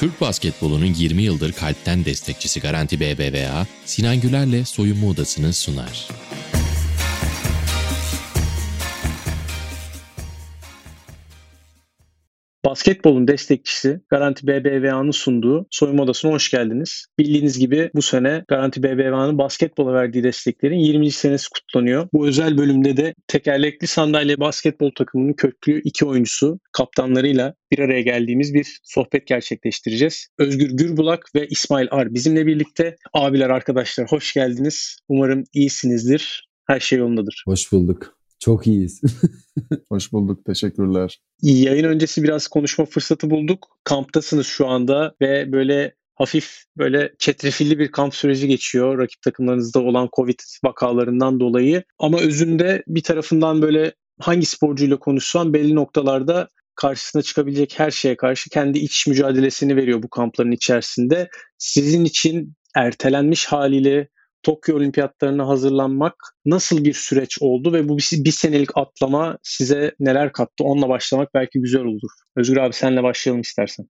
Türk basketbolunun 20 yıldır kalpten destekçisi Garanti BBVA, Sinan Güler'le soyunma odasını sunar. Basketbolun destekçisi Garanti BBVA'nın sunduğu soyunma odasına hoş geldiniz. Bildiğiniz gibi bu sene Garanti BBVA'nın basketbola verdiği desteklerin 20. senesi kutlanıyor. Bu özel bölümde de tekerlekli sandalye basketbol takımının köklü iki oyuncusu kaptanlarıyla bir araya geldiğimiz bir sohbet gerçekleştireceğiz. Özgür Gürbulak ve İsmail Ar bizimle birlikte. Abiler arkadaşlar hoş geldiniz. Umarım iyisinizdir. Her şey yolundadır. Hoş bulduk. Çok iyiyiz. Hoş bulduk. Teşekkürler. Yayın öncesi biraz konuşma fırsatı bulduk. Kamptasınız şu anda ve böyle hafif böyle çetrefilli bir kamp süreci geçiyor rakip takımlarınızda olan Covid vakalarından dolayı. Ama özünde bir tarafından böyle hangi sporcuyla konuşsan belli noktalarda karşısına çıkabilecek her şeye karşı kendi iç mücadelesini veriyor bu kampların içerisinde. Sizin için ertelenmiş haliyle Tokyo Olimpiyatlarına hazırlanmak nasıl bir süreç oldu ve bu bir, senelik atlama size neler kattı? Onunla başlamak belki güzel olur. Özgür abi senle başlayalım istersen.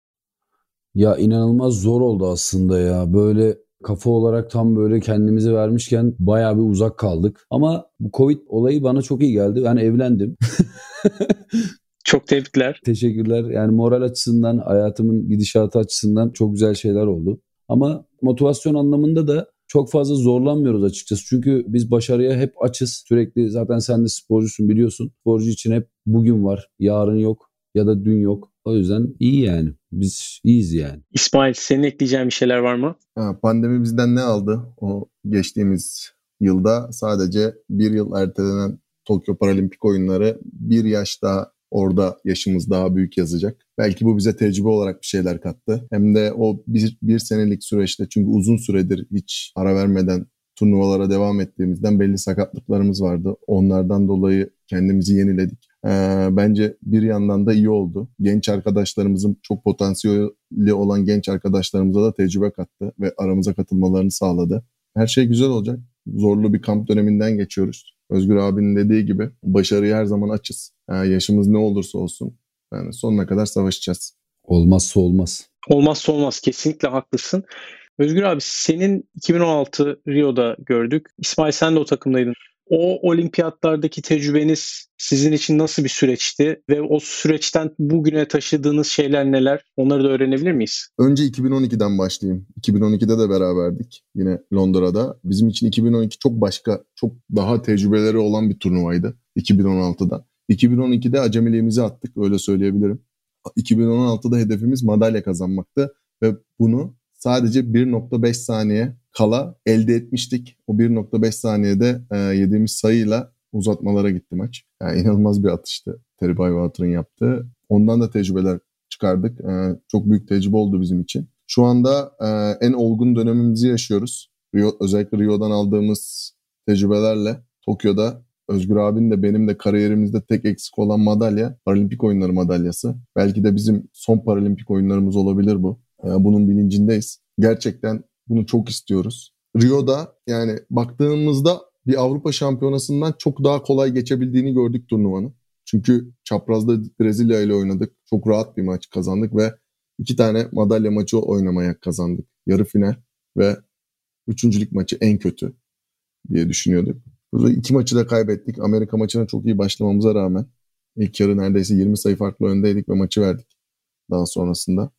Ya inanılmaz zor oldu aslında ya. Böyle kafa olarak tam böyle kendimizi vermişken bayağı bir uzak kaldık. Ama bu Covid olayı bana çok iyi geldi. Ben evlendim. çok tebrikler. Teşekkürler. Yani moral açısından, hayatımın gidişatı açısından çok güzel şeyler oldu. Ama motivasyon anlamında da çok fazla zorlanmıyoruz açıkçası. Çünkü biz başarıya hep açız. Sürekli zaten sen de sporcusun biliyorsun. Sporcu için hep bugün var, yarın yok ya da dün yok. O yüzden iyi yani. Biz iyiyiz yani. İsmail senin ekleyeceğin bir şeyler var mı? Ha, pandemi bizden ne aldı? O geçtiğimiz yılda sadece bir yıl ertelenen Tokyo Paralimpik oyunları bir yaş daha Orada yaşımız daha büyük yazacak. Belki bu bize tecrübe olarak bir şeyler kattı. Hem de o bir, bir senelik süreçte çünkü uzun süredir hiç ara vermeden turnuvalara devam ettiğimizden belli sakatlıklarımız vardı. Onlardan dolayı kendimizi yeniledik. Ee, bence bir yandan da iyi oldu. Genç arkadaşlarımızın çok potansiyeli olan genç arkadaşlarımıza da tecrübe kattı ve aramıza katılmalarını sağladı. Her şey güzel olacak. Zorlu bir kamp döneminden geçiyoruz. Özgür abinin dediği gibi başarıya her zaman açız. Yani yaşımız ne olursa olsun yani sonuna kadar savaşacağız. Olmazsa olmaz. Olmazsa olmaz. Kesinlikle haklısın. Özgür abi senin 2016 Rio'da gördük. İsmail sen de o takımdaydın. O olimpiyatlardaki tecrübeniz sizin için nasıl bir süreçti ve o süreçten bugüne taşıdığınız şeyler neler? Onları da öğrenebilir miyiz? Önce 2012'den başlayayım. 2012'de de beraberdik yine Londra'da. Bizim için 2012 çok başka, çok daha tecrübeleri olan bir turnuvaydı 2016'da. 2012'de acemiliğimizi attık öyle söyleyebilirim. 2016'da hedefimiz madalya kazanmaktı ve bunu sadece 1.5 saniye kala elde etmiştik. O 1.5 saniyede e, yediğimiz sayıyla uzatmalara gitti maç. Yani inanılmaz bir atıştı Terry Bywater'ın yaptığı. Ondan da tecrübeler çıkardık. E, çok büyük tecrübe oldu bizim için. Şu anda e, en olgun dönemimizi yaşıyoruz. Rio, özellikle Rio'dan aldığımız tecrübelerle Tokyo'da Özgür abinin de benim de kariyerimizde tek eksik olan madalya Paralimpik oyunları madalyası. Belki de bizim son Paralimpik oyunlarımız olabilir bu. E, bunun bilincindeyiz. Gerçekten bunu çok istiyoruz. Rio'da yani baktığımızda bir Avrupa Şampiyonası'ndan çok daha kolay geçebildiğini gördük turnuvanın. Çünkü çaprazda Brezilya ile oynadık. Çok rahat bir maç kazandık ve iki tane madalya maçı oynamaya kazandık. Yarı final ve üçüncülük maçı en kötü diye düşünüyorduk. Burada iki maçı da kaybettik. Amerika maçına çok iyi başlamamıza rağmen ilk yarı neredeyse 20 sayı farklı öndeydik ve maçı verdik daha sonrasında.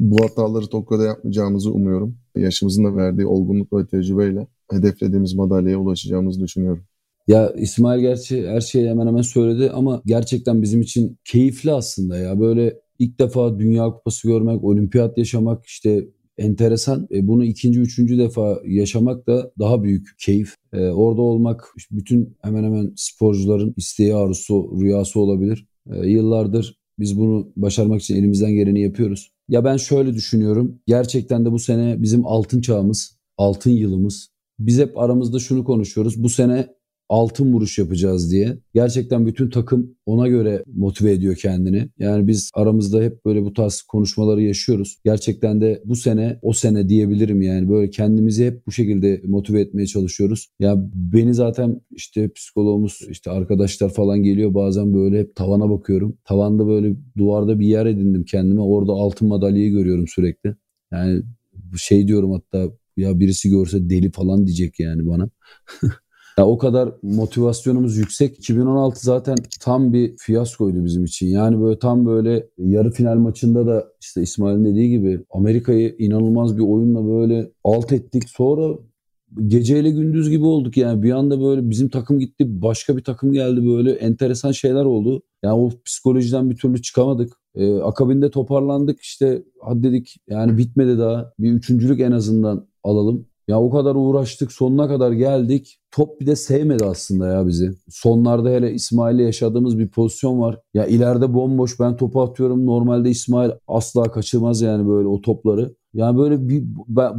Bu hataları Tokyo'da yapmayacağımızı umuyorum. Yaşımızın da verdiği olgunluk ve tecrübeyle hedeflediğimiz madalyaya ulaşacağımızı düşünüyorum. Ya İsmail gerçi her şeyi hemen hemen söyledi ama gerçekten bizim için keyifli aslında ya. Böyle ilk defa Dünya Kupası görmek, olimpiyat yaşamak işte enteresan. E, bunu ikinci, üçüncü defa yaşamak da daha büyük keyif. E, orada olmak bütün hemen hemen sporcuların isteği, arzusu, rüyası olabilir. E, yıllardır biz bunu başarmak için elimizden geleni yapıyoruz. Ya ben şöyle düşünüyorum. Gerçekten de bu sene bizim altın çağımız, altın yılımız. Biz hep aramızda şunu konuşuyoruz. Bu sene altın vuruş yapacağız diye. Gerçekten bütün takım ona göre motive ediyor kendini. Yani biz aramızda hep böyle bu tarz konuşmaları yaşıyoruz. Gerçekten de bu sene o sene diyebilirim yani böyle kendimizi hep bu şekilde motive etmeye çalışıyoruz. Ya beni zaten işte psikologumuz işte arkadaşlar falan geliyor bazen böyle hep tavana bakıyorum. Tavanda böyle duvarda bir yer edindim kendime. Orada altın madalyayı görüyorum sürekli. Yani şey diyorum hatta ya birisi görse deli falan diyecek yani bana. Ya o kadar motivasyonumuz yüksek. 2016 zaten tam bir fiyaskoydu bizim için. Yani böyle tam böyle yarı final maçında da işte İsmail'in dediği gibi Amerika'yı inanılmaz bir oyunla böyle alt ettik. Sonra geceyle gündüz gibi olduk yani bir anda böyle bizim takım gitti başka bir takım geldi böyle enteresan şeyler oldu. Yani o psikolojiden bir türlü çıkamadık. Ee, akabinde toparlandık işte hadi dedik yani bitmedi daha bir üçüncülük en azından alalım. Ya o kadar uğraştık sonuna kadar geldik. Top bir de sevmedi aslında ya bizi. Sonlarda hele İsmail'le yaşadığımız bir pozisyon var. Ya ileride bomboş ben topu atıyorum. Normalde İsmail asla kaçırmaz yani böyle o topları. Yani böyle bir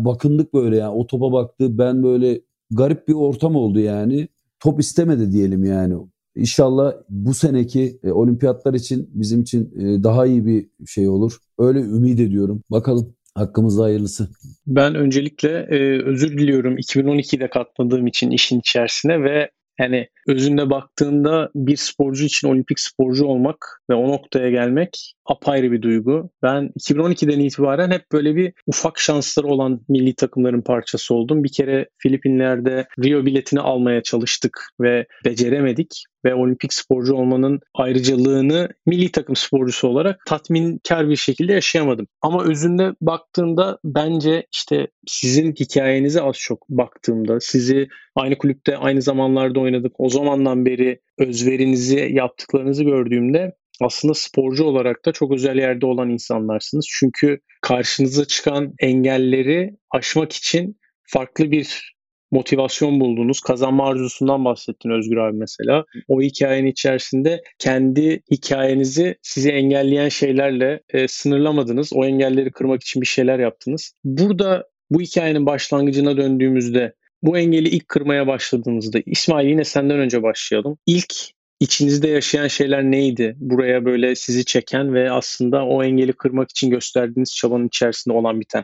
bakındık böyle yani o topa baktı. Ben böyle garip bir ortam oldu yani. Top istemedi diyelim yani. İnşallah bu seneki e, olimpiyatlar için bizim için e, daha iyi bir şey olur. Öyle ümit ediyorum. Bakalım. Hakkımızda hayırlısı. Ben öncelikle e, özür diliyorum 2012'de katmadığım için işin içerisine ve yani özünde baktığında bir sporcu için olimpik sporcu olmak ve o noktaya gelmek apayrı bir duygu. Ben 2012'den itibaren hep böyle bir ufak şansları olan milli takımların parçası oldum. Bir kere Filipinler'de Rio biletini almaya çalıştık ve beceremedik ve olimpik sporcu olmanın ayrıcalığını milli takım sporcusu olarak tatminkar bir şekilde yaşayamadım. Ama özünde baktığımda bence işte sizin hikayenize az çok baktığımda sizi aynı kulüpte aynı zamanlarda oynadık. O zamandan beri özverinizi yaptıklarınızı gördüğümde aslında sporcu olarak da çok özel yerde olan insanlarsınız. Çünkü karşınıza çıkan engelleri aşmak için farklı bir motivasyon buldunuz. Kazanma arzusundan bahsettin Özgür abi mesela. O hikayenin içerisinde kendi hikayenizi sizi engelleyen şeylerle e, sınırlamadınız. O engelleri kırmak için bir şeyler yaptınız. Burada bu hikayenin başlangıcına döndüğümüzde bu engeli ilk kırmaya başladığınızda İsmail yine senden önce başlayalım. İlk içinizde yaşayan şeyler neydi? Buraya böyle sizi çeken ve aslında o engeli kırmak için gösterdiğiniz çabanın içerisinde olan biten.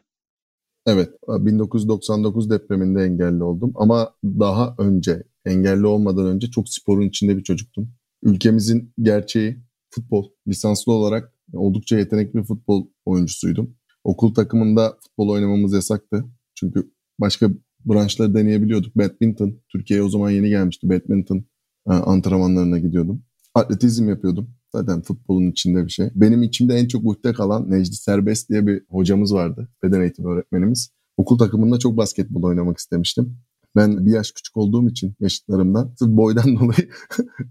Evet, 1999 depreminde engelli oldum ama daha önce, engelli olmadan önce çok sporun içinde bir çocuktum. Ülkemizin gerçeği futbol. Lisanslı olarak oldukça yetenekli bir futbol oyuncusuydum. Okul takımında futbol oynamamız yasaktı. Çünkü başka branşları deneyebiliyorduk. Badminton, Türkiye'ye o zaman yeni gelmişti. Badminton antrenmanlarına gidiyordum. Atletizm yapıyordum. Zaten futbolun içinde bir şey. Benim içimde en çok ukde kalan Necdi Serbest diye bir hocamız vardı. Beden eğitimi öğretmenimiz. Okul takımında çok basketbol oynamak istemiştim. Ben bir yaş küçük olduğum için yaşıtlarımdan sırf boydan dolayı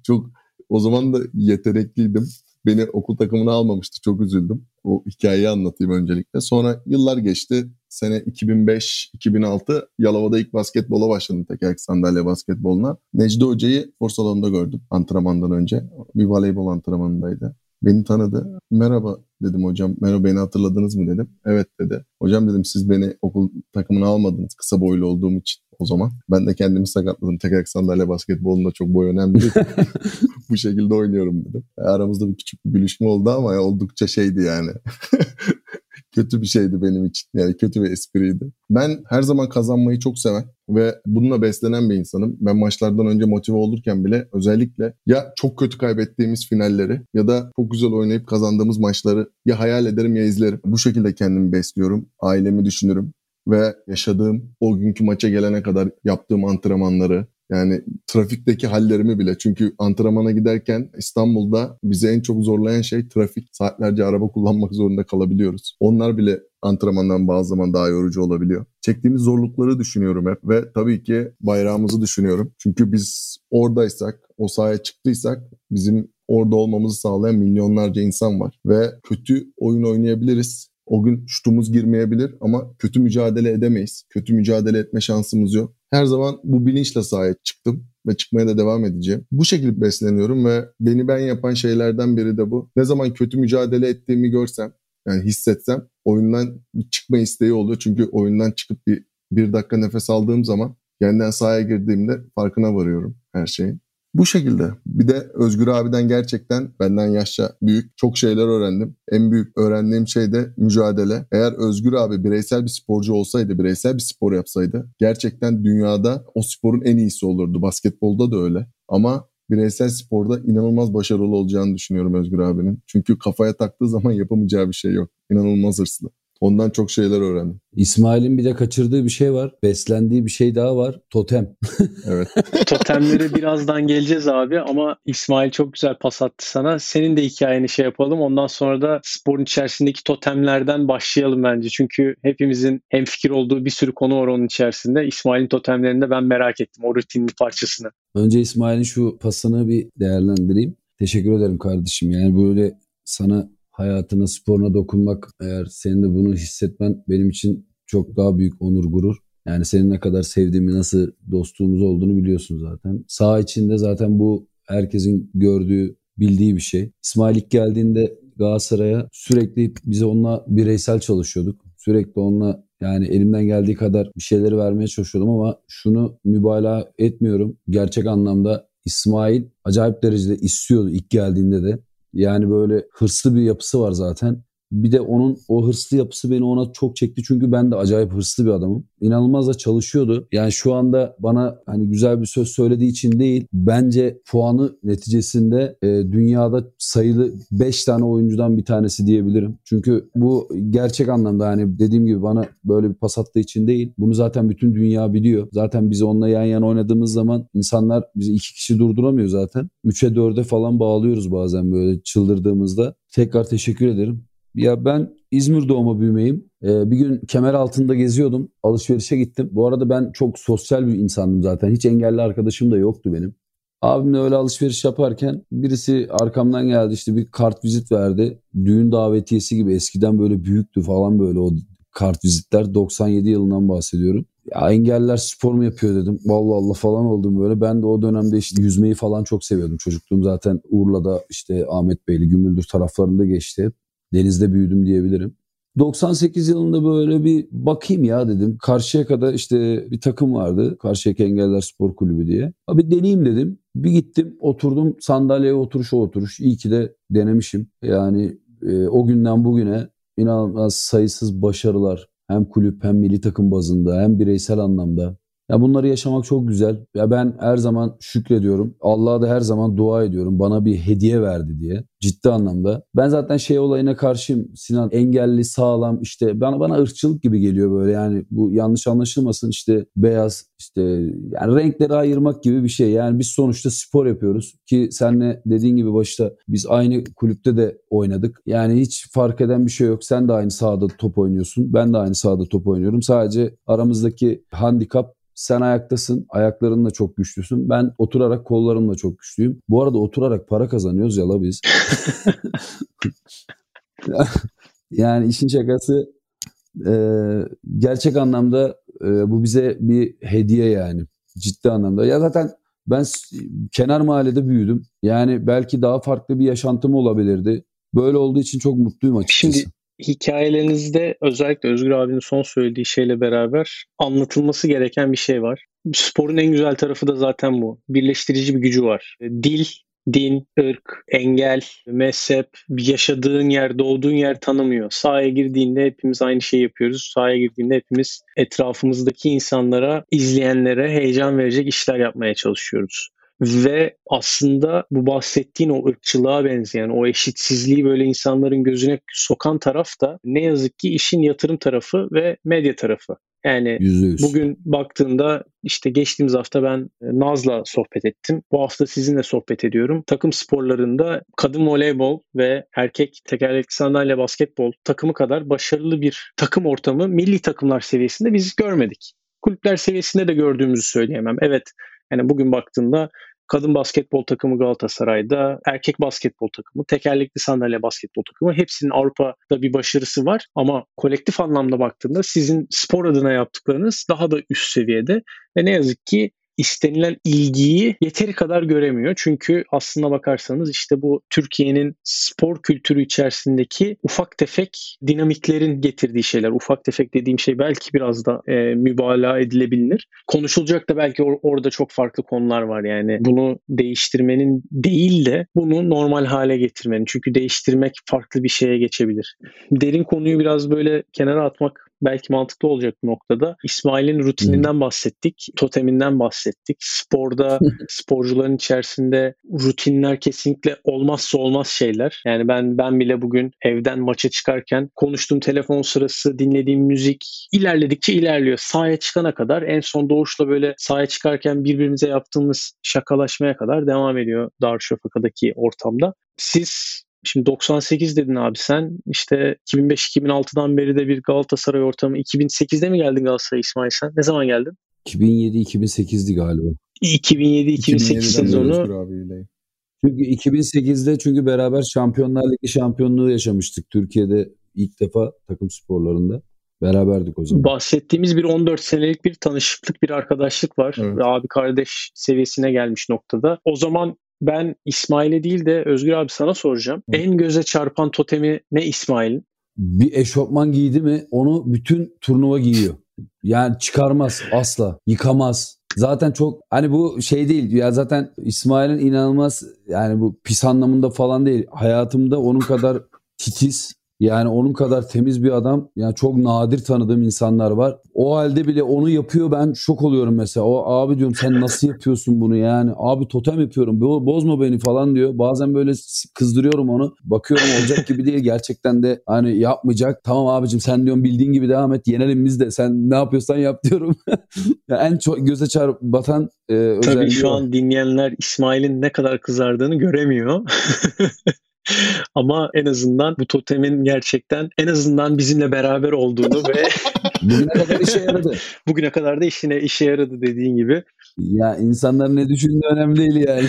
çok o zaman da yetenekliydim. Beni okul takımına almamıştı. Çok üzüldüm. O hikayeyi anlatayım öncelikle. Sonra yıllar geçti. Sene 2005-2006 Yalova'da ilk basketbola başladım tekerlek sandalye basketboluna. Necdi Hoca'yı spor salonunda gördüm antrenmandan önce. Bir voleybol antrenmanındaydı. Beni tanıdı. Merhaba dedim hocam. Merhaba beni hatırladınız mı dedim. Evet dedi. Hocam dedim siz beni okul takımına almadınız kısa boylu olduğum için o zaman. Ben de kendimi sakatladım. Tekerlek sandalye basketbolunda çok boy önemli. Bu şekilde oynuyorum dedim. Aramızda bir küçük bir gülüşme oldu ama oldukça şeydi yani. kötü bir şeydi benim için. Yani kötü bir espriydi. Ben her zaman kazanmayı çok seven ve bununla beslenen bir insanım. Ben maçlardan önce motive olurken bile özellikle ya çok kötü kaybettiğimiz finalleri ya da çok güzel oynayıp kazandığımız maçları ya hayal ederim ya izlerim. Bu şekilde kendimi besliyorum. Ailemi düşünürüm ve yaşadığım o günkü maça gelene kadar yaptığım antrenmanları, yani trafikteki hallerimi bile. Çünkü antrenmana giderken İstanbul'da bizi en çok zorlayan şey trafik. Saatlerce araba kullanmak zorunda kalabiliyoruz. Onlar bile antrenmandan bazı zaman daha yorucu olabiliyor. Çektiğimiz zorlukları düşünüyorum hep ve tabii ki bayrağımızı düşünüyorum. Çünkü biz oradaysak, o sahaya çıktıysak bizim orada olmamızı sağlayan milyonlarca insan var. Ve kötü oyun oynayabiliriz. O gün şutumuz girmeyebilir ama kötü mücadele edemeyiz. Kötü mücadele etme şansımız yok. Her zaman bu bilinçle sahaya çıktım ve çıkmaya da devam edeceğim. Bu şekilde besleniyorum ve beni ben yapan şeylerden biri de bu. Ne zaman kötü mücadele ettiğimi görsem, yani hissetsem oyundan çıkma isteği oluyor. Çünkü oyundan çıkıp bir, bir dakika nefes aldığım zaman yeniden sahaya girdiğimde farkına varıyorum. her şeyin. Bu şekilde. Bir de Özgür abiden gerçekten benden yaşça büyük çok şeyler öğrendim. En büyük öğrendiğim şey de mücadele. Eğer Özgür abi bireysel bir sporcu olsaydı, bireysel bir spor yapsaydı gerçekten dünyada o sporun en iyisi olurdu. Basketbolda da öyle. Ama bireysel sporda inanılmaz başarılı olacağını düşünüyorum Özgür abinin. Çünkü kafaya taktığı zaman yapamayacağı bir şey yok. İnanılmaz hırslı. Ondan çok şeyler öğrendim. İsmail'in bir de kaçırdığı bir şey var. Beslendiği bir şey daha var. Totem. evet. Totemlere birazdan geleceğiz abi ama İsmail çok güzel pas attı sana. Senin de hikayeni şey yapalım. Ondan sonra da sporun içerisindeki totemlerden başlayalım bence. Çünkü hepimizin hem fikir olduğu bir sürü konu var onun içerisinde. İsmail'in totemlerini de ben merak ettim. O rutinin parçasını. Önce İsmail'in şu pasını bir değerlendireyim. Teşekkür ederim kardeşim. Yani böyle sana hayatına, sporuna dokunmak eğer senin de bunu hissetmen benim için çok daha büyük onur gurur. Yani senin ne kadar sevdiğimi, nasıl dostluğumuz olduğunu biliyorsun zaten. Sağ içinde zaten bu herkesin gördüğü, bildiği bir şey. İsmail ilk geldiğinde Galatasaray'a sürekli bize onunla bireysel çalışıyorduk. Sürekli onunla yani elimden geldiği kadar bir şeyleri vermeye çalışıyordum ama şunu mübalağa etmiyorum. Gerçek anlamda İsmail acayip derecede istiyordu ilk geldiğinde de. Yani böyle hırslı bir yapısı var zaten. Bir de onun o hırslı yapısı beni ona çok çekti. Çünkü ben de acayip hırslı bir adamım. İnanılmaz da çalışıyordu. Yani şu anda bana hani güzel bir söz söylediği için değil. Bence puanı neticesinde e, dünyada sayılı 5 tane oyuncudan bir tanesi diyebilirim. Çünkü bu gerçek anlamda hani dediğim gibi bana böyle bir pas attığı için değil. Bunu zaten bütün dünya biliyor. Zaten biz onunla yan yana oynadığımız zaman insanlar bizi iki kişi durduramıyor zaten. 3'e 4'e falan bağlıyoruz bazen böyle çıldırdığımızda. Tekrar teşekkür ederim. Ya ben İzmir doğma büyümeyim. Ee, bir gün kemer altında geziyordum. Alışverişe gittim. Bu arada ben çok sosyal bir insandım zaten. Hiç engelli arkadaşım da yoktu benim. Abimle öyle alışveriş yaparken birisi arkamdan geldi işte bir kart vizit verdi. Düğün davetiyesi gibi eskiden böyle büyüktü falan böyle o kart vizitler. 97 yılından bahsediyorum. Ya engeller spor mu yapıyor dedim. Vallahi Allah falan oldum böyle. Ben de o dönemde işte yüzmeyi falan çok seviyordum. Çocukluğum zaten Urla'da işte Ahmet Beyli, Gümüldür taraflarında geçti. Denizde büyüdüm diyebilirim. 98 yılında böyle bir bakayım ya dedim. Karşıya kadar işte bir takım vardı. Karşıyaka Engeller Spor Kulübü diye. Abi deneyeyim dedim. Bir gittim oturdum sandalyeye oturuş o oturuş. İyi ki de denemişim. Yani e, o günden bugüne inanılmaz sayısız başarılar hem kulüp hem milli takım bazında hem bireysel anlamda ya bunları yaşamak çok güzel. Ya ben her zaman şükrediyorum. Allah'a da her zaman dua ediyorum. Bana bir hediye verdi diye. Ciddi anlamda. Ben zaten şey olayına karşıyım. Sinan engelli, sağlam işte bana bana ırkçılık gibi geliyor böyle. Yani bu yanlış anlaşılmasın işte beyaz işte yani renkleri ayırmak gibi bir şey. Yani biz sonuçta spor yapıyoruz ki senle dediğin gibi başta biz aynı kulüpte de oynadık. Yani hiç fark eden bir şey yok. Sen de aynı sahada top oynuyorsun. Ben de aynı sahada top oynuyorum. Sadece aramızdaki handikap sen ayaktasın, ayaklarınla çok güçlüsün. Ben oturarak kollarımla çok güçlüyüm. Bu arada oturarak para kazanıyoruz ya la biz. yani işin şakası e, gerçek anlamda e, bu bize bir hediye yani. Ciddi anlamda. Ya zaten ben kenar mahallede büyüdüm. Yani belki daha farklı bir yaşantım olabilirdi. Böyle olduğu için çok mutluyum açıkçası. Şimdi hikayelerinizde özellikle Özgür abinin son söylediği şeyle beraber anlatılması gereken bir şey var. Sporun en güzel tarafı da zaten bu. Birleştirici bir gücü var. Dil, din, ırk, engel, mezhep, yaşadığın yer, doğduğun yer tanımıyor. Sahaya girdiğinde hepimiz aynı şeyi yapıyoruz. Sahaya girdiğinde hepimiz etrafımızdaki insanlara, izleyenlere heyecan verecek işler yapmaya çalışıyoruz ve aslında bu bahsettiğin o ırkçılığa benzeyen, o eşitsizliği böyle insanların gözüne sokan taraf da ne yazık ki işin yatırım tarafı ve medya tarafı. Yani %100. bugün baktığında işte geçtiğimiz hafta ben e, Naz'la sohbet ettim. Bu hafta sizinle sohbet ediyorum. Takım sporlarında kadın voleybol ve erkek tekerlekli sandalye basketbol takımı kadar başarılı bir takım ortamı milli takımlar seviyesinde biz görmedik. Kulüpler seviyesinde de gördüğümüzü söyleyemem. Evet yani bugün baktığında kadın basketbol takımı Galatasaray'da, erkek basketbol takımı, tekerlekli sandalye basketbol takımı. Hepsinin Avrupa'da bir başarısı var. Ama kolektif anlamda baktığında sizin spor adına yaptıklarınız daha da üst seviyede. Ve ne yazık ki istenilen ilgiyi yeteri kadar göremiyor. Çünkü aslına bakarsanız işte bu Türkiye'nin spor kültürü içerisindeki ufak tefek dinamiklerin getirdiği şeyler. Ufak tefek dediğim şey belki biraz da e, mübalağa edilebilir. Konuşulacak da belki or- orada çok farklı konular var yani. Bunu değiştirmenin değil de bunu normal hale getirmenin. Çünkü değiştirmek farklı bir şeye geçebilir. Derin konuyu biraz böyle kenara atmak belki mantıklı olacak bu noktada. İsmail'in rutininden hmm. bahsettik, toteminden bahsettik. Sporda sporcuların içerisinde rutinler kesinlikle olmazsa olmaz şeyler. Yani ben ben bile bugün evden maça çıkarken konuştuğum telefon sırası dinlediğim müzik ilerledikçe ilerliyor. Sahaya çıkana kadar en son doğuşla böyle sahaya çıkarken birbirimize yaptığımız şakalaşmaya kadar devam ediyor Darüşşafaka'daki ortamda. Siz Şimdi 98 dedin abi sen. İşte 2005-2006'dan beri de bir Galatasaray ortamı. 2008'de mi geldin Galatasaray İsmail sen? Ne zaman geldin? 2007-2008'di galiba. 2007-2008 sezonu. Çünkü 2008'de çünkü beraber Şampiyonlar Ligi şampiyonluğu yaşamıştık Türkiye'de ilk defa takım sporlarında. Beraberdik o zaman. Bahsettiğimiz bir 14 senelik bir tanışıklık, bir arkadaşlık var. Evet. Abi kardeş seviyesine gelmiş noktada. O zaman ben İsmail'e değil de Özgür abi sana soracağım. Hı. En göze çarpan totemi ne İsmail'in? Bir eşofman giydi mi onu bütün turnuva giyiyor. Yani çıkarmaz asla, yıkamaz. Zaten çok hani bu şey değil ya zaten İsmail'in inanılmaz yani bu pis anlamında falan değil. Hayatımda onun kadar titiz yani onun kadar temiz bir adam yani çok nadir tanıdığım insanlar var. O halde bile onu yapıyor ben şok oluyorum mesela. O abi diyorum sen nasıl yapıyorsun bunu yani? Abi totem yapıyorum bozma beni falan diyor. Bazen böyle kızdırıyorum onu. Bakıyorum olacak gibi değil gerçekten de hani yapmayacak. Tamam abicim sen diyorum bildiğin gibi devam et yenelim biz de sen ne yapıyorsan yap diyorum. yani en çok göze çarpatan e, özelliği Tabii şu an dinleyenler İsmail'in ne kadar kızardığını göremiyor. Ama en azından bu totemin gerçekten en azından bizimle beraber olduğunu ve bugüne kadar işe yaradı. Bugüne kadar da işine işe yaradı dediğin gibi. Ya insanlar ne düşündüğü önemli değil yani.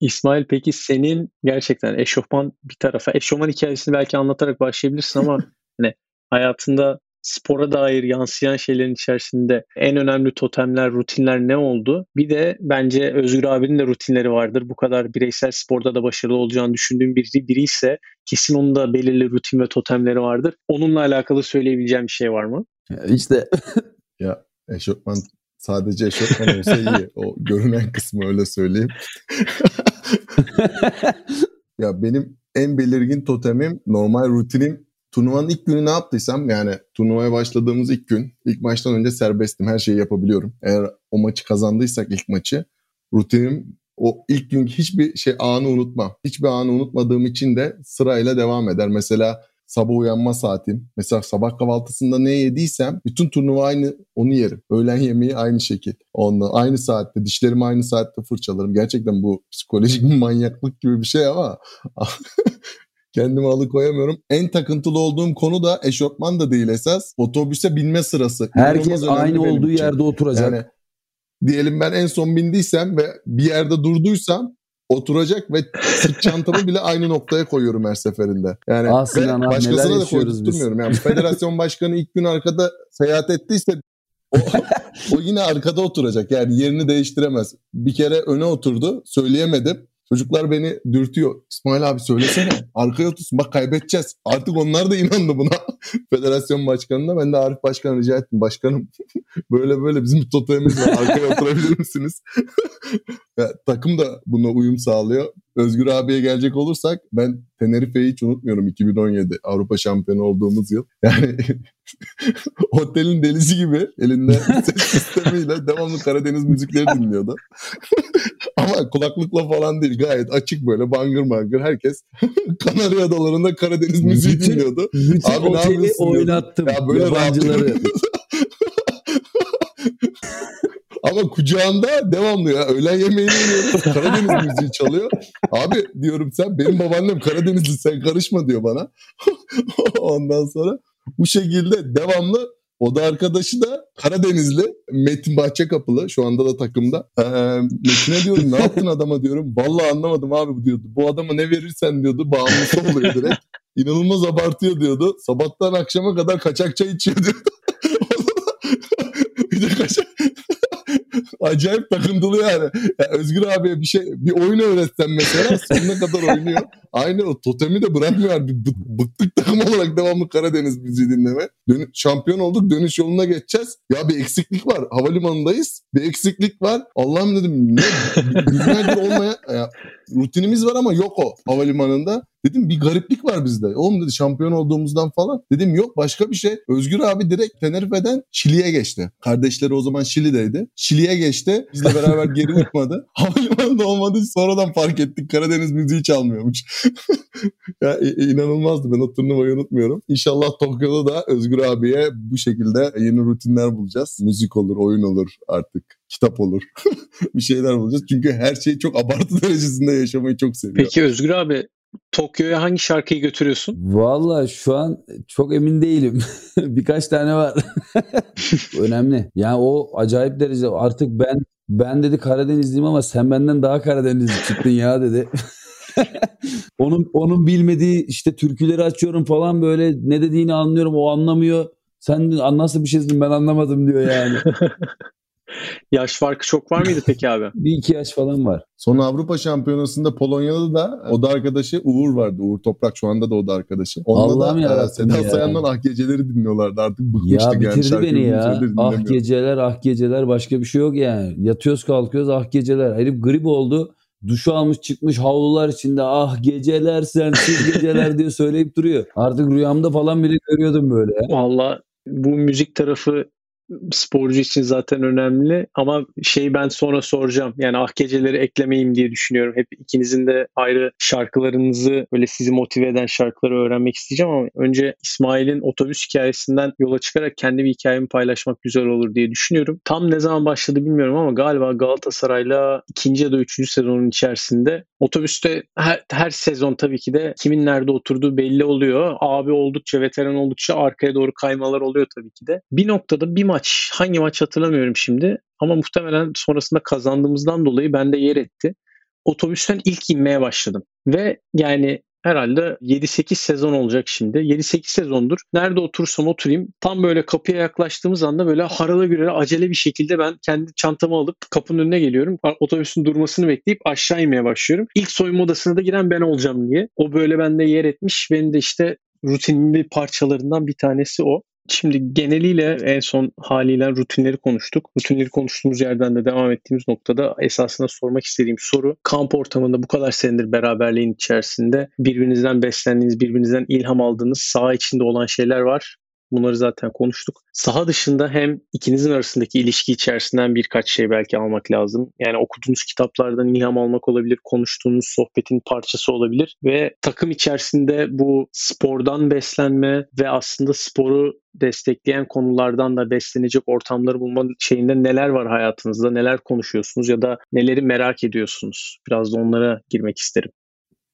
İsmail peki senin gerçekten eşofman bir tarafa eşofman hikayesini belki anlatarak başlayabilirsin ama hani hayatında spora dair yansıyan şeylerin içerisinde en önemli totemler, rutinler ne oldu? Bir de bence Özgür abinin de rutinleri vardır. Bu kadar bireysel sporda da başarılı olacağını düşündüğüm biri, biri ise kesin onun da belirli rutin ve totemleri vardır. Onunla alakalı söyleyebileceğim bir şey var mı? İşte ya eşofman sadece eşofman olsa iyi. O görünen kısmı öyle söyleyeyim. ya benim en belirgin totemim normal rutinim turnuvanın ilk günü ne yaptıysam yani turnuvaya başladığımız ilk gün ilk maçtan önce serbestim. Her şeyi yapabiliyorum. Eğer o maçı kazandıysak ilk maçı rutinim o ilk günkü hiçbir şey anı unutmam. Hiçbir anı unutmadığım için de sırayla devam eder. Mesela sabah uyanma saatim. Mesela sabah kahvaltısında ne yediysem bütün turnuva aynı onu yerim. Öğlen yemeği aynı şekil. Ondan aynı saatte dişlerimi aynı saatte fırçalarım. Gerçekten bu psikolojik manyaklık gibi bir şey ama Kendimi alıkoyamıyorum. En takıntılı olduğum konu da eşofman da değil esas. Otobüse binme sırası. Herkes aynı olduğu için. yerde oturacak. Yani diyelim ben en son bindiysem ve bir yerde durduysam oturacak ve sırt çantamı bile aynı noktaya koyuyorum her seferinde. Yani Aslında ve başkasına da koydurtmuyorum. Yani federasyon başkanı ilk gün arkada seyahat ettiyse o, o yine arkada oturacak. Yani yerini değiştiremez. Bir kere öne oturdu. Söyleyemedim. Çocuklar beni dürtüyor. İsmail abi söylesene. Arkaya otursun. Bak kaybedeceğiz. Artık onlar da inandı buna. Federasyon başkanına. Ben de Arif Başkan rica ettim. Başkanım böyle böyle bizim bir totemimiz var. Arkaya oturabilir misiniz? ya, takım da buna uyum sağlıyor. Özgür abiye gelecek olursak ben Tenerife'yi hiç unutmuyorum 2017 Avrupa şampiyonu olduğumuz yıl. Yani otelin delisi gibi elinde ses sistemiyle devamlı Karadeniz müzikleri dinliyordu. Kulaklıkla falan değil gayet açık böyle bangır bangır herkes Kanarya Adaları'nda Karadeniz müziği dinliyordu. Bütün Abi yapıyorsun? oynattım ya böyle yabancıları. Ama kucağında devamlı ya. Öğlen yemeğini yiyoruz. Karadeniz müziği çalıyor. Abi diyorum sen benim babaannem Karadenizli sen karışma diyor bana. Ondan sonra bu şekilde devamlı o da arkadaşı da Karadenizli Metin Bahçekapılı şu anda da takımda. Ee, Metin'e diyorum ne yaptın adama diyorum. Vallahi anlamadım abi bu diyordu. Bu adama ne verirsen diyordu bağımlısı oluyor direkt. İnanılmaz abartıyor diyordu. Sabahtan akşama kadar kaçak çay içiyor diyordu. bir de kaçak acayip takıntılı yani. yani. Özgür abiye bir şey bir oyun öğretsen mesela sonuna kadar oynuyor. Aynı o totemi de bırakmıyor. Bir bıktık takım olarak devamlı Karadeniz müziği dinleme. Dön şampiyon olduk dönüş yoluna geçeceğiz. Ya bir eksiklik var. Havalimanındayız. Bir eksiklik var. Allah'ım dedim ne günlerdir olmayan ya, rutinimiz var ama yok o havalimanında. Dedim bir gariplik var bizde. Oğlum dedi şampiyon olduğumuzdan falan. Dedim yok başka bir şey. Özgür abi direkt Tenerife'den Şili'ye geçti. Kardeşleri o zaman Şili'deydi. Şili'ye geçti. Bizle beraber geri uçmadı. Havalimanında olmadı. Sonradan fark ettik. Karadeniz müziği çalmıyormuş. ya, inanılmazdı. Ben o turnuvayı unutmuyorum. İnşallah Tokyo'da da Özgür abiye bu şekilde yeni rutinler bulacağız. Müzik olur, oyun olur artık kitap olur. bir şeyler bulacağız. Çünkü her şeyi çok abartı derecesinde yaşamayı çok seviyor. Peki Özgür abi Tokyo'ya hangi şarkıyı götürüyorsun? Valla şu an çok emin değilim. Birkaç tane var. Önemli. Yani o acayip derece artık ben ben dedi Karadenizliyim ama sen benden daha Karadenizli çıktın ya dedi. onun onun bilmediği işte türküleri açıyorum falan böyle ne dediğini anlıyorum o anlamıyor. Sen nasıl bir şeysin ben anlamadım diyor yani. Yaş farkı çok var mıydı peki abi? bir iki yaş falan var. Son Avrupa Şampiyonası'nda Polonya'da da o da arkadaşı Uğur vardı. Uğur Toprak şu anda da o da arkadaşı. Onunla Allah'ım da e, Seda ya. Sayan'dan Ah Geceleri dinliyorlardı artık bıkmıştık. Ya bitirdi yani, beni ya. Ah Geceler Ah Geceler başka bir şey yok yani. Yatıyoruz kalkıyoruz Ah Geceler. Herif grip oldu. Duşu almış çıkmış havlular içinde ah geceler sensiz geceler diye söyleyip duruyor. Artık rüyamda falan bile görüyordum böyle. Valla bu müzik tarafı sporcu için zaten önemli ama şey ben sonra soracağım. Yani ah geceleri eklemeyeyim diye düşünüyorum. Hep ikinizin de ayrı şarkılarınızı böyle sizi motive eden şarkıları öğrenmek isteyeceğim ama önce İsmail'in otobüs hikayesinden yola çıkarak kendi bir hikayemi paylaşmak güzel olur diye düşünüyorum. Tam ne zaman başladı bilmiyorum ama galiba Galatasaray'la ikinci ya da üçüncü sezonun içerisinde otobüste her, her sezon tabii ki de kimin nerede oturduğu belli oluyor. Abi oldukça veteran oldukça arkaya doğru kaymalar oluyor tabii ki de. Bir noktada bir maç hangi maç hatırlamıyorum şimdi ama muhtemelen sonrasında kazandığımızdan dolayı bende yer etti. Otobüsten ilk inmeye başladım. Ve yani herhalde 7-8 sezon olacak şimdi. 7-8 sezondur. Nerede otursam oturayım tam böyle kapıya yaklaştığımız anda böyle harala gürele acele bir şekilde ben kendi çantamı alıp kapının önüne geliyorum. Otobüsün durmasını bekleyip aşağı inmeye başlıyorum. İlk soyunma odasına da giren ben olacağım diye. O böyle bende yer etmiş. Benim de işte rutinimin bir parçalarından bir tanesi o. Şimdi geneliyle en son haliyle rutinleri konuştuk. Rutinleri konuştuğumuz yerden de devam ettiğimiz noktada esasında sormak istediğim soru kamp ortamında bu kadar senedir beraberliğin içerisinde birbirinizden beslendiğiniz, birbirinizden ilham aldığınız saha içinde olan şeyler var. Bunları zaten konuştuk. Saha dışında hem ikinizin arasındaki ilişki içerisinden birkaç şey belki almak lazım. Yani okuduğunuz kitaplardan ilham almak olabilir, konuştuğunuz sohbetin parçası olabilir ve takım içerisinde bu spordan beslenme ve aslında sporu destekleyen konulardan da beslenecek ortamları bulma şeyinde neler var hayatınızda, neler konuşuyorsunuz ya da neleri merak ediyorsunuz? Biraz da onlara girmek isterim.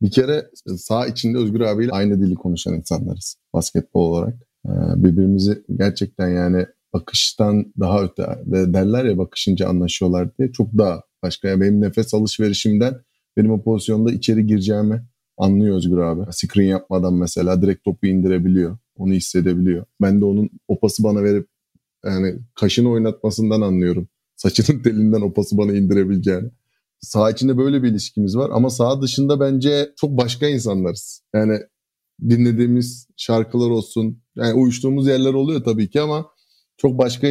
Bir kere sağ içinde Özgür abiyle aynı dili konuşan insanlarız basketbol olarak. Ee, birbirimizi gerçekten yani bakıştan daha öte derler ya bakışınca anlaşıyorlar diye çok daha başka. Yani benim nefes alışverişimden benim o pozisyonda içeri gireceğimi anlıyor Özgür abi. Screen yapmadan mesela direkt topu indirebiliyor. Onu hissedebiliyor. Ben de onun o pası bana verip yani kaşını oynatmasından anlıyorum. Saçının telinden o pası bana indirebileceğini. Sağ içinde böyle bir ilişkimiz var ama sağ dışında bence çok başka insanlarız. Yani dinlediğimiz şarkılar olsun. Yani uyuştuğumuz yerler oluyor tabii ki ama çok başka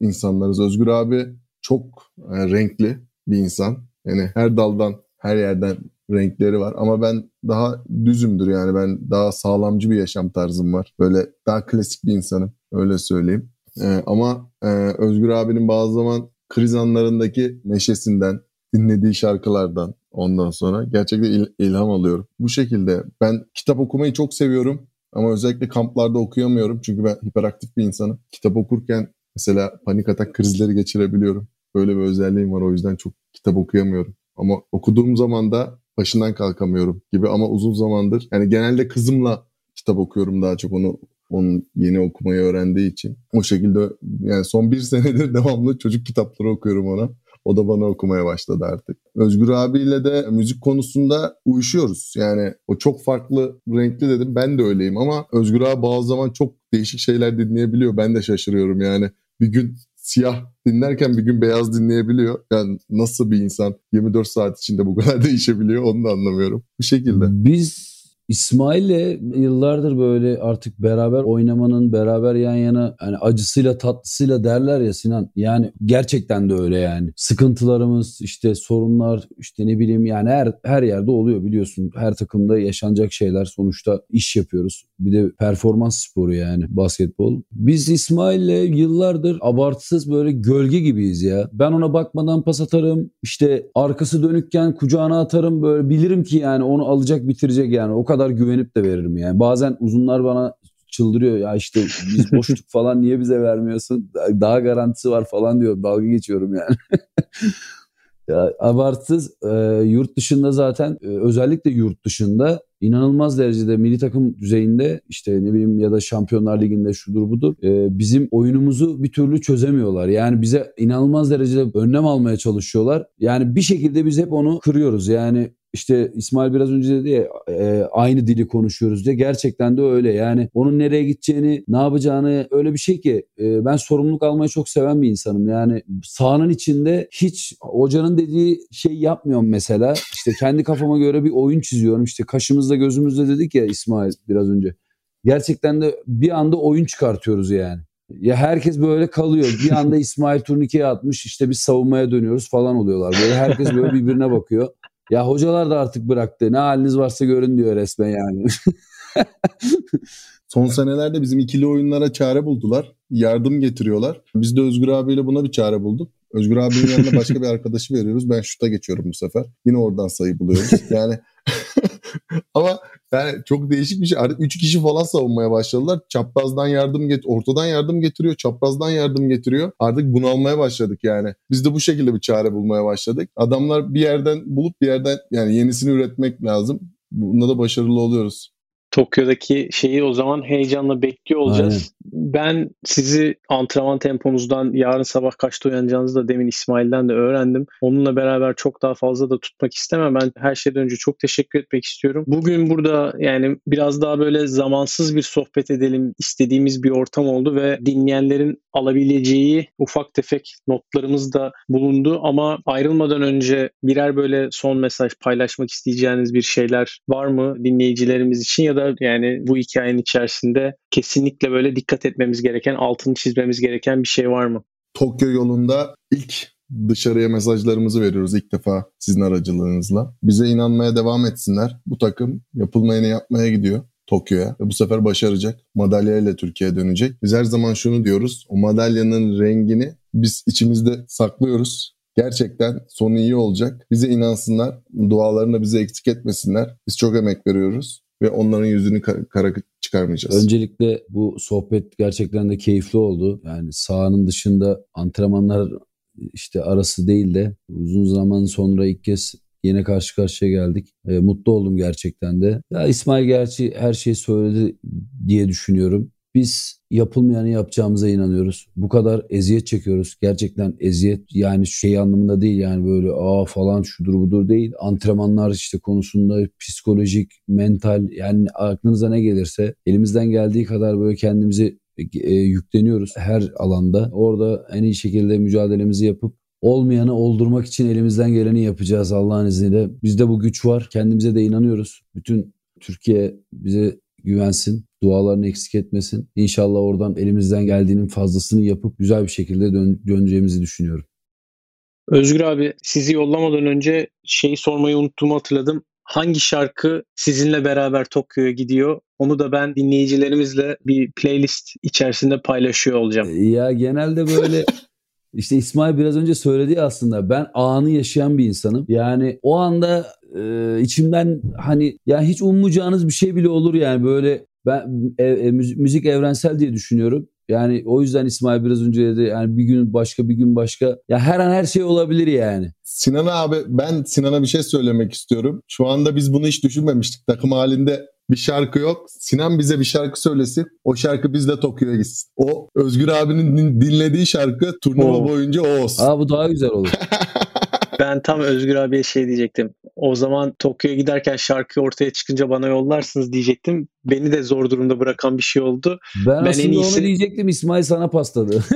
insanlarız. Özgür abi çok e, renkli bir insan. Yani her daldan, her yerden renkleri var. Ama ben daha düzümdür yani ben daha sağlamcı bir yaşam tarzım var. Böyle daha klasik bir insanım öyle söyleyeyim. Ee, ama e, Özgür abinin bazı zaman kriz anlarındaki neşesinden, dinlediği şarkılardan, ondan sonra. Gerçekten il- ilham alıyorum. Bu şekilde ben kitap okumayı çok seviyorum ama özellikle kamplarda okuyamıyorum çünkü ben hiperaktif bir insanım. Kitap okurken mesela panik atak krizleri geçirebiliyorum. Böyle bir özelliğim var o yüzden çok kitap okuyamıyorum. Ama okuduğum zaman da başından kalkamıyorum gibi ama uzun zamandır yani genelde kızımla kitap okuyorum daha çok onu onun yeni okumayı öğrendiği için. O şekilde yani son bir senedir devamlı çocuk kitapları okuyorum ona. O da bana okumaya başladı artık. Özgür abiyle de müzik konusunda uyuşuyoruz. Yani o çok farklı renkli dedim. Ben de öyleyim ama Özgür abi bazı zaman çok değişik şeyler dinleyebiliyor. Ben de şaşırıyorum yani. Bir gün siyah dinlerken bir gün beyaz dinleyebiliyor. Yani nasıl bir insan 24 saat içinde bu kadar değişebiliyor onu da anlamıyorum. Bu şekilde. Biz İsmail'le yıllardır böyle artık beraber oynamanın, beraber yan yana yani acısıyla tatlısıyla derler ya Sinan. Yani gerçekten de öyle yani. Sıkıntılarımız, işte sorunlar, işte ne bileyim yani her her yerde oluyor biliyorsun. Her takımda yaşanacak şeyler sonuçta iş yapıyoruz. Bir de performans sporu yani basketbol. Biz İsmail'le yıllardır abartısız böyle gölge gibiyiz ya. Ben ona bakmadan pas atarım. İşte arkası dönükken kucağına atarım böyle bilirim ki yani onu alacak bitirecek yani. O kadar güvenip de veririm yani. Bazen uzunlar bana çıldırıyor ya işte biz boşluk falan niye bize vermiyorsun? Daha garantisi var falan diyor. Dalga geçiyorum yani. ya abartsız e, yurt dışında zaten e, özellikle yurt dışında inanılmaz derecede milli takım düzeyinde işte ne bileyim ya da Şampiyonlar Ligi'nde şudur budur e, bizim oyunumuzu bir türlü çözemiyorlar. Yani bize inanılmaz derecede önlem almaya çalışıyorlar. Yani bir şekilde biz hep onu kırıyoruz. Yani işte İsmail biraz önce dedi ya e, aynı dili konuşuyoruz diye. Gerçekten de öyle. Yani onun nereye gideceğini, ne yapacağını öyle bir şey ki e, ben sorumluluk almayı çok seven bir insanım. Yani sahanın içinde hiç hocanın dediği şey yapmıyorum mesela. İşte kendi kafama göre bir oyun çiziyorum. İşte kaşımızda gözümüzde dedik ya İsmail biraz önce. Gerçekten de bir anda oyun çıkartıyoruz yani. Ya herkes böyle kalıyor. Bir anda İsmail turnikeye atmış işte biz savunmaya dönüyoruz falan oluyorlar. Böyle herkes böyle birbirine bakıyor. Ya hocalar da artık bıraktı. Ne haliniz varsa görün diyor resmen yani. Son senelerde bizim ikili oyunlara çare buldular. Yardım getiriyorlar. Biz de Özgür abiyle buna bir çare bulduk. Özgür abinin yanına başka bir arkadaşı veriyoruz. Ben şuta geçiyorum bu sefer. Yine oradan sayı buluyoruz. Yani ama yani çok değişik bir şey. Artık 3 kişi falan savunmaya başladılar. Çaprazdan yardım get ortadan yardım getiriyor, çaprazdan yardım getiriyor. Artık bunalmaya başladık yani. Biz de bu şekilde bir çare bulmaya başladık. Adamlar bir yerden bulup bir yerden yani yenisini üretmek lazım. Bunda da başarılı oluyoruz. Tokyo'daki şeyi o zaman heyecanla bekliyor olacağız. Aynen. Ben sizi antrenman temponuzdan yarın sabah kaçta uyanacağınızı da demin İsmail'den de öğrendim. Onunla beraber çok daha fazla da tutmak istemem. Ben her şeyden önce çok teşekkür etmek istiyorum. Bugün burada yani biraz daha böyle zamansız bir sohbet edelim istediğimiz bir ortam oldu ve dinleyenlerin alabileceği ufak tefek notlarımız da bulundu ama ayrılmadan önce birer böyle son mesaj paylaşmak isteyeceğiniz bir şeyler var mı dinleyicilerimiz için ya da yani bu hikayenin içerisinde kesinlikle böyle dikkat etmemiz gereken, altını çizmemiz gereken bir şey var mı? Tokyo yolunda ilk dışarıya mesajlarımızı veriyoruz ilk defa sizin aracılığınızla. Bize inanmaya devam etsinler. Bu takım yapılmayanı yapmaya gidiyor. Tokyo'ya ve bu sefer başaracak. Madalyayla Türkiye'ye dönecek. Biz her zaman şunu diyoruz. O madalyanın rengini biz içimizde saklıyoruz. Gerçekten sonu iyi olacak. Bize inansınlar. Dualarını bize eksik etmesinler. Biz çok emek veriyoruz ve onların yüzünü kara çıkarmayacağız. Öncelikle bu sohbet gerçekten de keyifli oldu. Yani sahanın dışında antrenmanlar işte arası değil de uzun zaman sonra ilk kez yine karşı karşıya geldik. E, mutlu oldum gerçekten de. Ya İsmail gerçi her şeyi söyledi diye düşünüyorum. Biz yapılmayanı yapacağımıza inanıyoruz. Bu kadar eziyet çekiyoruz. Gerçekten eziyet yani şey anlamında değil yani böyle aa falan şudur budur değil. Antrenmanlar işte konusunda psikolojik, mental yani aklınıza ne gelirse elimizden geldiği kadar böyle kendimizi e, yükleniyoruz her alanda. Orada en iyi şekilde mücadelemizi yapıp olmayanı oldurmak için elimizden geleni yapacağız Allah'ın izniyle. Bizde bu güç var. Kendimize de inanıyoruz. Bütün Türkiye bize güvensin. Dualarını eksik etmesin. İnşallah oradan elimizden geldiğinin fazlasını yapıp güzel bir şekilde dön- döneceğimizi düşünüyorum. Özgür abi sizi yollamadan önce şeyi sormayı unuttuğumu hatırladım. Hangi şarkı sizinle beraber Tokyo'ya gidiyor? Onu da ben dinleyicilerimizle bir playlist içerisinde paylaşıyor olacağım. Ya genelde böyle İşte İsmail biraz önce söyledi aslında ben anı yaşayan bir insanım. Yani o anda e, içimden hani ya hiç ummayacağınız bir şey bile olur yani böyle ben e, e, müzik evrensel diye düşünüyorum. Yani o yüzden İsmail biraz önce dedi yani bir gün başka bir gün başka. Ya her an her şey olabilir yani. Sinan abi ben Sinan'a bir şey söylemek istiyorum. Şu anda biz bunu hiç düşünmemiştik. Takım halinde bir şarkı yok. Sinan bize bir şarkı söylesin. O şarkı bizle Tokyo'ya gitsin. O Özgür abinin dinlediği şarkı turnuva Oo. boyunca o olsun. Aa bu daha güzel olur. Ben tam Özgür abiye şey diyecektim. O zaman Tokyo'ya giderken şarkı ortaya çıkınca bana yollarsınız diyecektim. Beni de zor durumda bırakan bir şey oldu. Ben, ben aslında iyisi... onu diyecektim İsmail sana pasladı.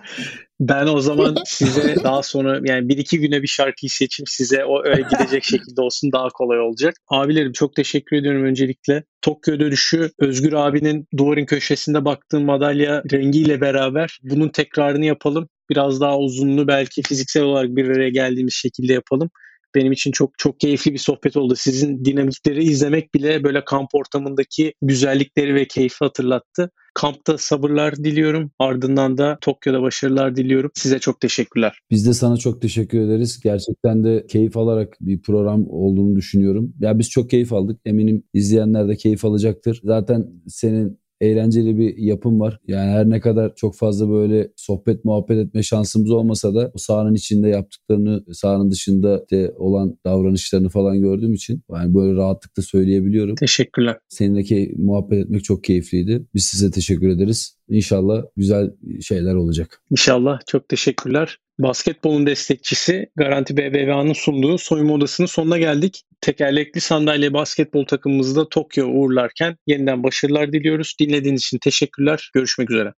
ben o zaman size daha sonra yani bir iki güne bir şarkıyı seçip size o öyle gidecek şekilde olsun daha kolay olacak. Abilerim çok teşekkür ediyorum öncelikle. Tokyo dönüşü Özgür abinin duvarın köşesinde baktığım madalya rengiyle beraber bunun tekrarını yapalım. Biraz daha uzunlu belki fiziksel olarak bir araya geldiğimiz şekilde yapalım benim için çok çok keyifli bir sohbet oldu. Sizin dinamikleri izlemek bile böyle kamp ortamındaki güzellikleri ve keyfi hatırlattı. Kampta sabırlar diliyorum. Ardından da Tokyo'da başarılar diliyorum. Size çok teşekkürler. Biz de sana çok teşekkür ederiz. Gerçekten de keyif alarak bir program olduğunu düşünüyorum. Ya biz çok keyif aldık. Eminim izleyenler de keyif alacaktır. Zaten senin eğlenceli bir yapım var. Yani her ne kadar çok fazla böyle sohbet muhabbet etme şansımız olmasa da o sahanın içinde yaptıklarını, sahanın dışında de olan davranışlarını falan gördüğüm için yani böyle rahatlıkla söyleyebiliyorum. Teşekkürler. Seninle muhabbet etmek çok keyifliydi. Biz size teşekkür ederiz. İnşallah güzel şeyler olacak. İnşallah. Çok teşekkürler. Basketbolun destekçisi Garanti BBVA'nın sunduğu soyunma odasının sonuna geldik. Tekerlekli sandalye basketbol takımımızı da Tokyo uğurlarken yeniden başarılar diliyoruz. Dinlediğiniz için teşekkürler. Görüşmek üzere.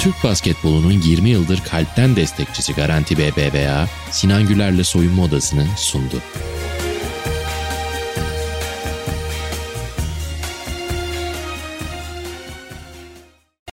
Türk basketbolunun 20 yıldır kalpten destekçisi Garanti BBVA, Sinan Güler'le soyunma odasını sundu.